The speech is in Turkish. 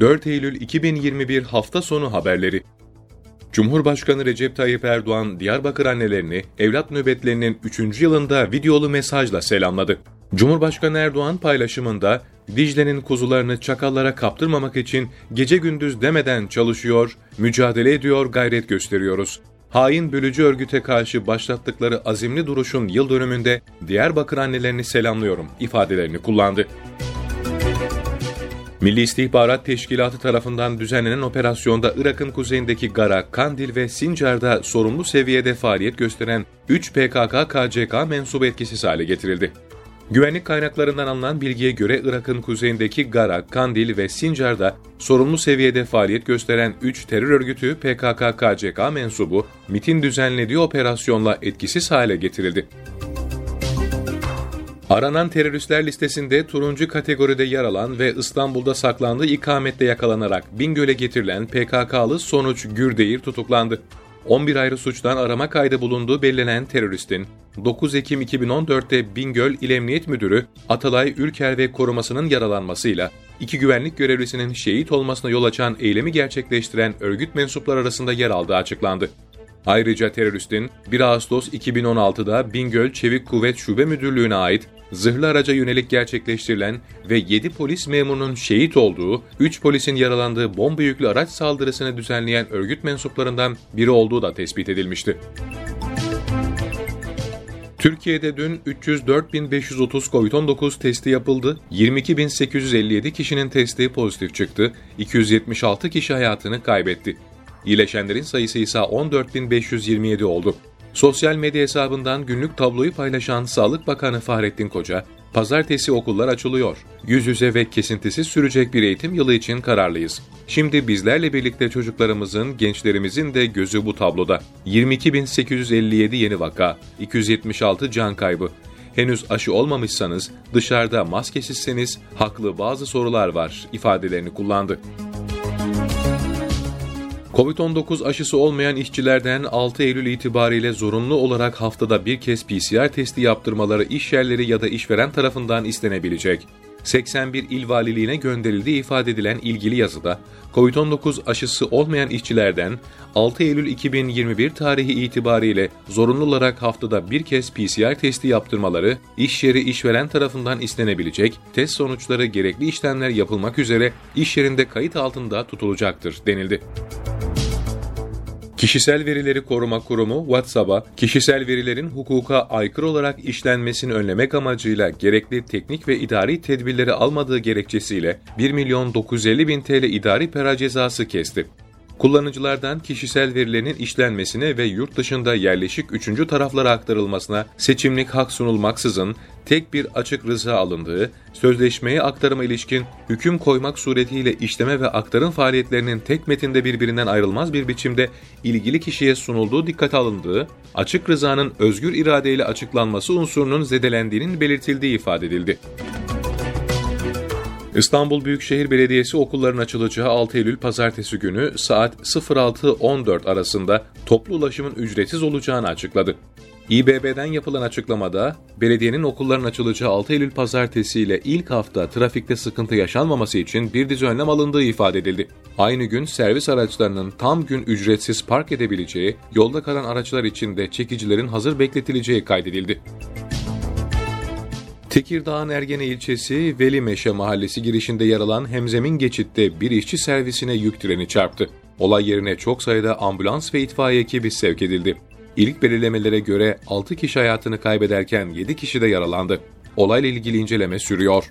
4 Eylül 2021 hafta sonu haberleri. Cumhurbaşkanı Recep Tayyip Erdoğan, Diyarbakır annelerini evlat nöbetlerinin 3. yılında videolu mesajla selamladı. Cumhurbaşkanı Erdoğan paylaşımında, Dicle'nin kuzularını çakallara kaptırmamak için gece gündüz demeden çalışıyor, mücadele ediyor, gayret gösteriyoruz. Hain bölücü örgüte karşı başlattıkları azimli duruşun yıl dönümünde Diyarbakır annelerini selamlıyorum ifadelerini kullandı. Milli İstihbarat Teşkilatı tarafından düzenlenen operasyonda Irak'ın kuzeyindeki Gara, Kandil ve Sincar'da sorumlu seviyede faaliyet gösteren 3 PKK-KCK mensubu etkisiz hale getirildi. Güvenlik kaynaklarından alınan bilgiye göre Irak'ın kuzeyindeki Gara, Kandil ve Sincar'da sorumlu seviyede faaliyet gösteren 3 terör örgütü PKK-KCK mensubu MIT'in düzenlediği operasyonla etkisiz hale getirildi. Aranan teröristler listesinde turuncu kategoride yer alan ve İstanbul'da saklandığı ikamette yakalanarak Bingöl'e getirilen PKK'lı Sonuç Gürdeğir tutuklandı. 11 ayrı suçtan arama kaydı bulunduğu belirlenen teröristin 9 Ekim 2014'te Bingöl İl Emniyet Müdürü Atalay Ülker ve korumasının yaralanmasıyla iki güvenlik görevlisinin şehit olmasına yol açan eylemi gerçekleştiren örgüt mensupları arasında yer aldığı açıklandı. Ayrıca teröristin 1 Ağustos 2016'da Bingöl Çevik Kuvvet Şube Müdürlüğü'ne ait zırhlı araca yönelik gerçekleştirilen ve 7 polis memurunun şehit olduğu, 3 polisin yaralandığı bomba yüklü araç saldırısını düzenleyen örgüt mensuplarından biri olduğu da tespit edilmişti. Türkiye'de dün 304.530 COVID-19 testi yapıldı. 22.857 kişinin testi pozitif çıktı. 276 kişi hayatını kaybetti. İyileşenlerin sayısı ise 14.527 oldu. Sosyal medya hesabından günlük tabloyu paylaşan Sağlık Bakanı Fahrettin Koca, Pazartesi okullar açılıyor. Yüz yüze ve kesintisiz sürecek bir eğitim yılı için kararlıyız. Şimdi bizlerle birlikte çocuklarımızın, gençlerimizin de gözü bu tabloda. 22.857 yeni vaka, 276 can kaybı. Henüz aşı olmamışsanız, dışarıda maskesizseniz haklı bazı sorular var ifadelerini kullandı. Covid-19 aşısı olmayan işçilerden 6 Eylül itibariyle zorunlu olarak haftada bir kez PCR testi yaptırmaları iş yerleri ya da işveren tarafından istenebilecek. 81 il valiliğine gönderildiği ifade edilen ilgili yazıda, COVID-19 aşısı olmayan işçilerden 6 Eylül 2021 tarihi itibariyle zorunlu olarak haftada bir kez PCR testi yaptırmaları, iş yeri işveren tarafından istenebilecek, test sonuçları gerekli işlemler yapılmak üzere iş yerinde kayıt altında tutulacaktır denildi. Kişisel Verileri Koruma Kurumu WhatsApp'a kişisel verilerin hukuka aykırı olarak işlenmesini önlemek amacıyla gerekli teknik ve idari tedbirleri almadığı gerekçesiyle 1 milyon 950 bin TL idari para cezası kesti kullanıcılardan kişisel verilerinin işlenmesine ve yurt dışında yerleşik üçüncü taraflara aktarılmasına seçimlik hak sunulmaksızın tek bir açık rıza alındığı, sözleşmeye aktarıma ilişkin hüküm koymak suretiyle işleme ve aktarım faaliyetlerinin tek metinde birbirinden ayrılmaz bir biçimde ilgili kişiye sunulduğu dikkate alındığı, açık rızanın özgür iradeyle açıklanması unsurunun zedelendiğinin belirtildiği ifade edildi. İstanbul Büyükşehir Belediyesi okulların açılacağı 6 Eylül pazartesi günü saat 06.14 arasında toplu ulaşımın ücretsiz olacağını açıkladı. İBB'den yapılan açıklamada, belediyenin okulların açılacağı 6 Eylül pazartesi ile ilk hafta trafikte sıkıntı yaşanmaması için bir dizi önlem alındığı ifade edildi. Aynı gün servis araçlarının tam gün ücretsiz park edebileceği, yolda kalan araçlar için de çekicilerin hazır bekletileceği kaydedildi. Tekirdağ'ın Ergene ilçesi Velimeşe mahallesi girişinde yer alan Hemzemin geçitte bir işçi servisine yük treni çarptı. Olay yerine çok sayıda ambulans ve itfaiye ekibi sevk edildi. İlk belirlemelere göre 6 kişi hayatını kaybederken 7 kişi de yaralandı. Olayla ilgili inceleme sürüyor.